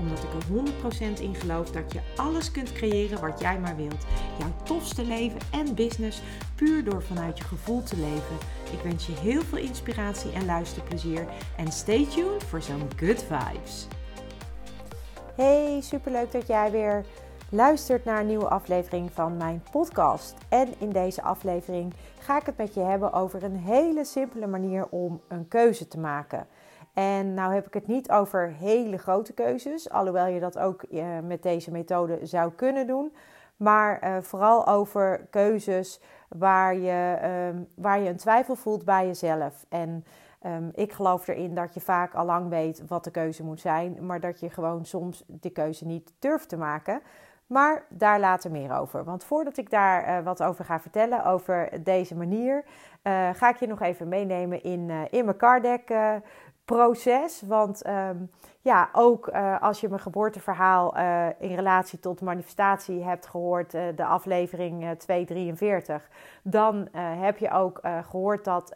Omdat ik er 100% in geloof dat je alles kunt creëren wat jij maar wilt. Jouw tofste leven en business puur door vanuit je gevoel te leven. Ik wens je heel veel inspiratie en luisterplezier. En stay tuned voor zo'n good vibes. Hey, superleuk dat jij weer luistert naar een nieuwe aflevering van mijn podcast. En in deze aflevering ga ik het met je hebben over een hele simpele manier om een keuze te maken. En nou heb ik het niet over hele grote keuzes, alhoewel je dat ook eh, met deze methode zou kunnen doen. Maar eh, vooral over keuzes waar je, um, waar je een twijfel voelt bij jezelf. En um, ik geloof erin dat je vaak al lang weet wat de keuze moet zijn, maar dat je gewoon soms de keuze niet durft te maken. Maar daar later meer over. Want voordat ik daar uh, wat over ga vertellen, over deze manier, ga ik je nog even meenemen in, uh, in mijn card deck proces. Want um, ja, ook uh, als je mijn geboorteverhaal uh, in relatie tot manifestatie hebt gehoord, uh, de aflevering 243, dan heb je ook gehoord dat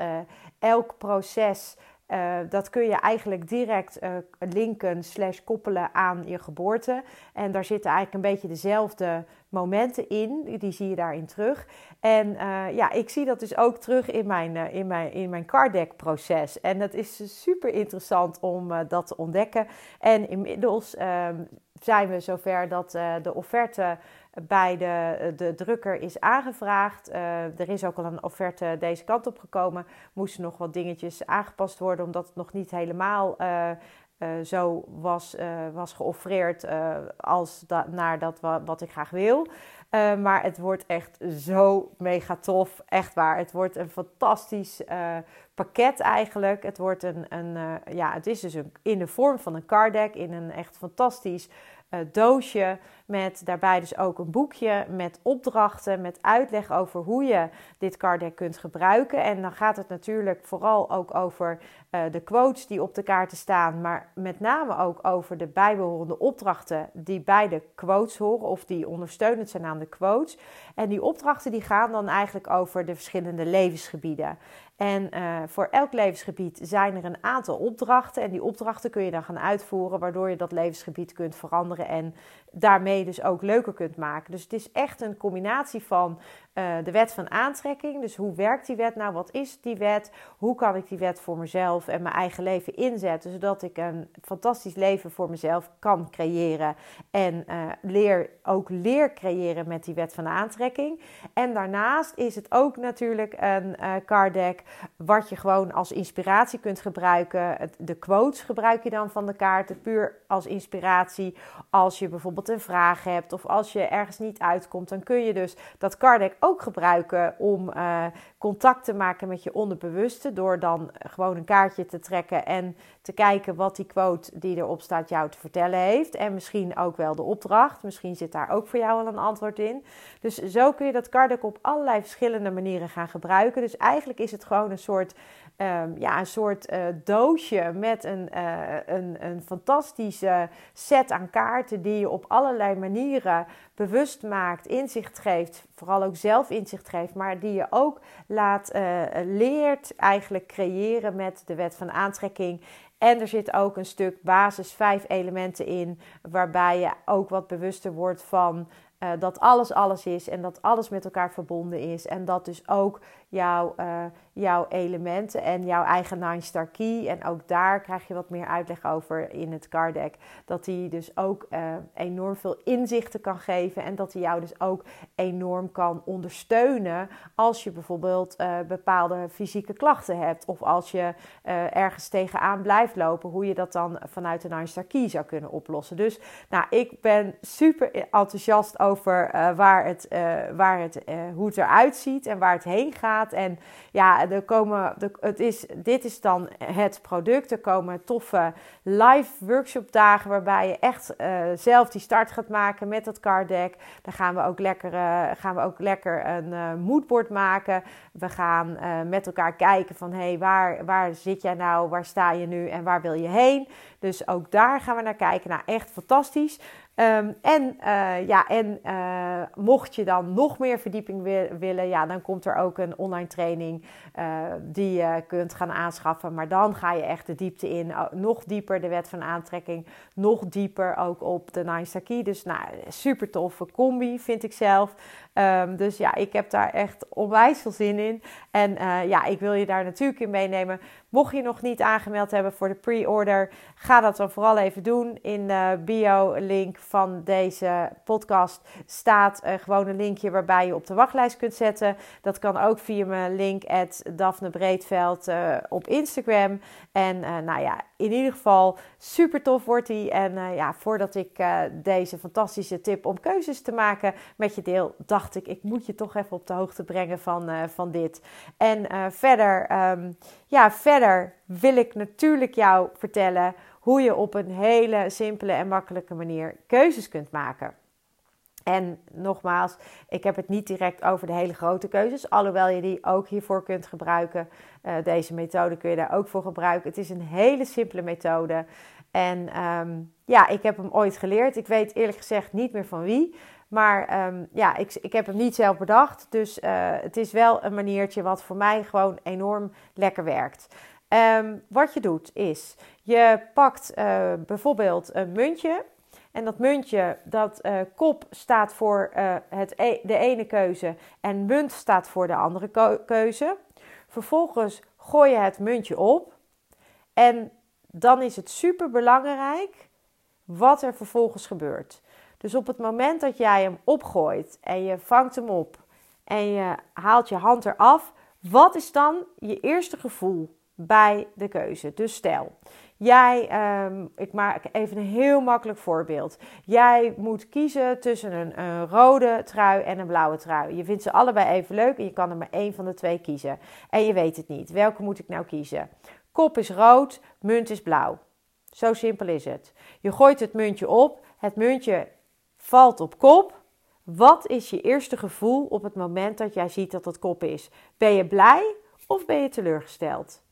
elk proces uh, dat kun je eigenlijk direct uh, linken slash koppelen aan je geboorte. En daar zitten eigenlijk een beetje dezelfde momenten in. Die zie je daarin terug. En uh, ja, ik zie dat dus ook terug in mijn, in mijn, in mijn card proces. En dat is super interessant om dat te ontdekken. En inmiddels ehm, zijn we zover dat de offerte bij de, de drukker is aangevraagd. Uh, er is ook al een offerte deze kant op gekomen. Moesten nog wat dingetjes aangepast worden, omdat het nog niet helemaal zo was, was geoffreerd als naar dat wat ik graag wil. maar het wordt echt zo mega tof. Echt waar. Het wordt een fantastisch pakket eigenlijk. Het, wordt een, een, ja, het is dus een, in de vorm van een card deck. In een echt fantastisch doosje. Met daarbij dus ook een boekje met opdrachten, met uitleg over hoe je dit card deck kunt gebruiken. En dan gaat het natuurlijk vooral ook over uh, de quotes die op de kaarten staan, maar met name ook over de bijbehorende opdrachten die bij de quotes horen of die ondersteunend zijn aan de quotes. En die opdrachten die gaan dan eigenlijk over de verschillende levensgebieden. En uh, voor elk levensgebied zijn er een aantal opdrachten. En die opdrachten kun je dan gaan uitvoeren, waardoor je dat levensgebied kunt veranderen en daarmee dus ook leuker kunt maken. Dus het is echt een combinatie van uh, de wet van aantrekking. Dus hoe werkt die wet nou? Wat is die wet? Hoe kan ik die wet voor mezelf en mijn eigen leven inzetten, zodat ik een fantastisch leven voor mezelf kan creëren en uh, leer, ook leer creëren met die wet van aantrekking. En daarnaast is het ook natuurlijk een uh, card deck wat je gewoon als inspiratie kunt gebruiken. De quotes gebruik je dan van de kaarten puur als inspiratie. Als je bijvoorbeeld een vraag hebt of als je ergens niet uitkomt, dan kun je dus dat card deck ook gebruiken om uh, contact te maken met je onderbewuste. Door dan gewoon een kaartje te trekken en te kijken wat die quote die erop staat jou te vertellen heeft. En misschien ook wel de opdracht. Misschien zit daar ook voor jou al een antwoord in. Dus zo kun je dat card op allerlei verschillende manieren gaan gebruiken. Dus eigenlijk is het gewoon een soort um, ja, een soort uh, doosje met een, uh, een, een fantastische set aan kaarten die je op allerlei manieren bewust maakt, inzicht geeft, vooral ook zelf inzicht geeft, maar die je ook laat uh, leert eigenlijk creëren met de wet van aantrekking. En er zit ook een stuk basis vijf elementen in, waarbij je ook wat bewuster wordt van uh, dat alles alles is en dat alles met elkaar verbonden is. En dat dus ook jouw, uh, jouw elementen en jouw eigen Nine Key. En ook daar krijg je wat meer uitleg over in het card deck. Dat die dus ook uh, enorm veel inzichten kan geven. En dat die jou dus ook enorm kan ondersteunen als je bijvoorbeeld bepaalde fysieke klachten hebt. Of als je ergens tegenaan blijft lopen. Hoe je dat dan vanuit de Nine Star Key zou kunnen oplossen. Dus nou, ik ben super enthousiast over over waar het, waar het, hoe het eruit ziet en waar het heen gaat. En ja, er komen, het is, dit is dan het product. Er komen toffe live workshop dagen waarbij je echt zelf die start gaat maken met dat card deck. Dan gaan we ook lekker, gaan we ook lekker een moodboard maken. We gaan met elkaar kijken van hé, hey, waar, waar zit jij nou? Waar sta je nu en waar wil je heen? Dus ook daar gaan we naar kijken. Nou, echt fantastisch. Ehm, en uh, ja, en uh, mocht je dan nog meer verdieping willen, ja, dan komt er ook een online training uh, die je kunt gaan aanschaffen. Maar dan ga je echt de diepte in, nog dieper de wet van aantrekking, nog dieper ook op de Nine Saki. Dus nou, super toffe combi vind ik zelf. Um, dus ja, ik heb daar echt onwijs veel zin in. En ja, ik wil je daar natuurlijk in meenemen. Mocht je nog niet aangemeld hebben voor de pre-order, ga dat dan vooral even doen. In de bio-link van deze podcast staat uh, gewoon een linkje waarbij je op de wachtlijst kunt zetten. Dat kan ook via mijn link at Daphne Breedveld uh, op Instagram. En uh, nou ja, in ieder geval super tof wordt die. En ja, voordat ik deze fantastische tip om keuzes te maken met je deel, dacht ik, ik moet je toch even op de hoogte brengen van, van dit. En verder, um, ja, verder wil ik natuurlijk jou vertellen hoe je op een hele simpele en makkelijke manier keuzes kunt maken. En nogmaals, ik heb het niet direct over de hele grote keuzes, alhoewel je die ook hiervoor kunt gebruiken. Uh, deze methode kun je daar ook voor gebruiken. Het is een hele simpele methode. En um, ja, ik heb hem ooit geleerd. Ik weet eerlijk gezegd niet meer van wie. Maar um, ja, ik, ik heb hem niet zelf bedacht. Dus uh, het is wel een maniertje wat voor mij gewoon enorm lekker werkt. Um, wat je doet is, je pakt uh, bijvoorbeeld een muntje. En dat muntje, dat uh, kop staat voor uh, het e de ene keuze en munt staat voor de andere keuze. Vervolgens gooi je het muntje op. En dan is het super belangrijk wat er vervolgens gebeurt. Dus op het moment dat jij hem opgooit en je vangt hem op en je haalt je hand eraf, wat is dan je eerste gevoel bij de keuze? Dus stel, jij, um, ik maak even een heel makkelijk voorbeeld. Jij moet kiezen tussen een, een, rode trui en een blauwe trui. Je vindt ze allebei even leuk en je kan er maar één van de twee kiezen. En je weet het niet. Welke moet ik nou kiezen? Kop is rood, munt is blauw. Zo simpel is het. Je gooit het muntje op. Het muntje valt op kop. Wat is je eerste gevoel op het moment dat jij ziet dat het kop is? Ben je blij of ben je teleurgesteld?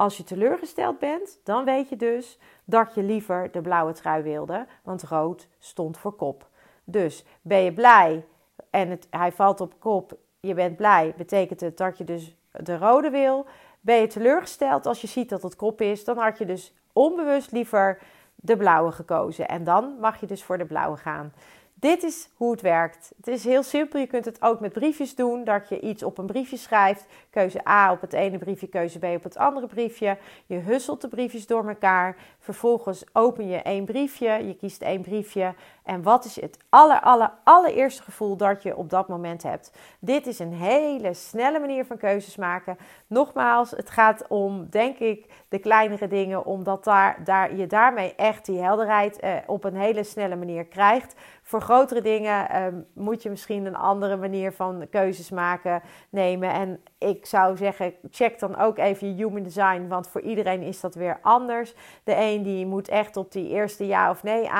Als je teleurgesteld bent, dan weet je dus dat je liever de blauwe trui wilde, want rood stond voor kop. Dus ben je blij en het, hij valt op kop, je bent blij, betekent het dat je dus de rode wil. Ben je teleurgesteld als je ziet dat het kop is, dan had je dus onbewust liever de blauwe gekozen. En dan mag je dus voor de blauwe gaan. Dit is hoe het werkt. Het is heel simpel. Je kunt het ook met briefjes doen. Dat je iets op een briefje schrijft. Keuze A op het ene briefje, keuze B op het andere briefje. Je husselt de briefjes door elkaar. Vervolgens open je één briefje. Je kiest één briefje. En wat is het aller, aller, allereerste gevoel dat je op dat moment hebt? Dit is een hele snelle manier van keuzes maken. Nogmaals, het gaat om, denk ik, de kleinere dingen. Omdat daar, daar, je daarmee echt die helderheid eh, op een hele snelle manier krijgt. Voor grotere dingen ehm, moet je misschien een andere manier van keuzes maken, nemen. En ik zou zeggen, check dan ook even je human design, want voor iedereen is dat weer anders. De een die moet echt op die eerste ja of nee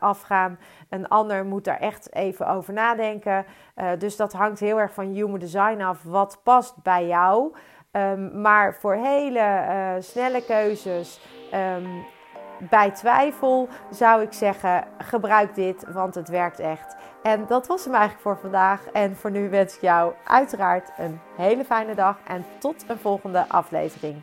afgaan. Een ander moet daar echt even over nadenken. Uh, dus dat hangt heel erg van human design af. Wat past bij jou? Um, maar voor hele uh, snelle keuzes. Um, bij twijfel zou ik zeggen: gebruik dit, want het werkt echt. En dat was hem eigenlijk voor vandaag. En voor nu wens ik jou uiteraard een hele fijne dag en tot een volgende aflevering.